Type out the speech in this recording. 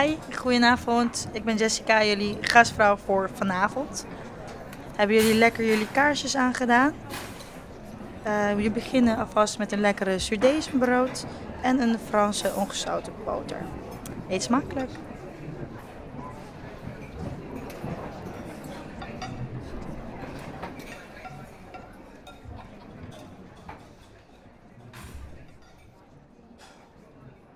Hi, goedenavond. Ik ben Jessica, jullie gastvrouw voor vanavond. Hebben jullie lekker jullie kaarsjes aangedaan? Uh, we beginnen alvast met een lekkere brood en een Franse ongezouten boter. Eet smakelijk!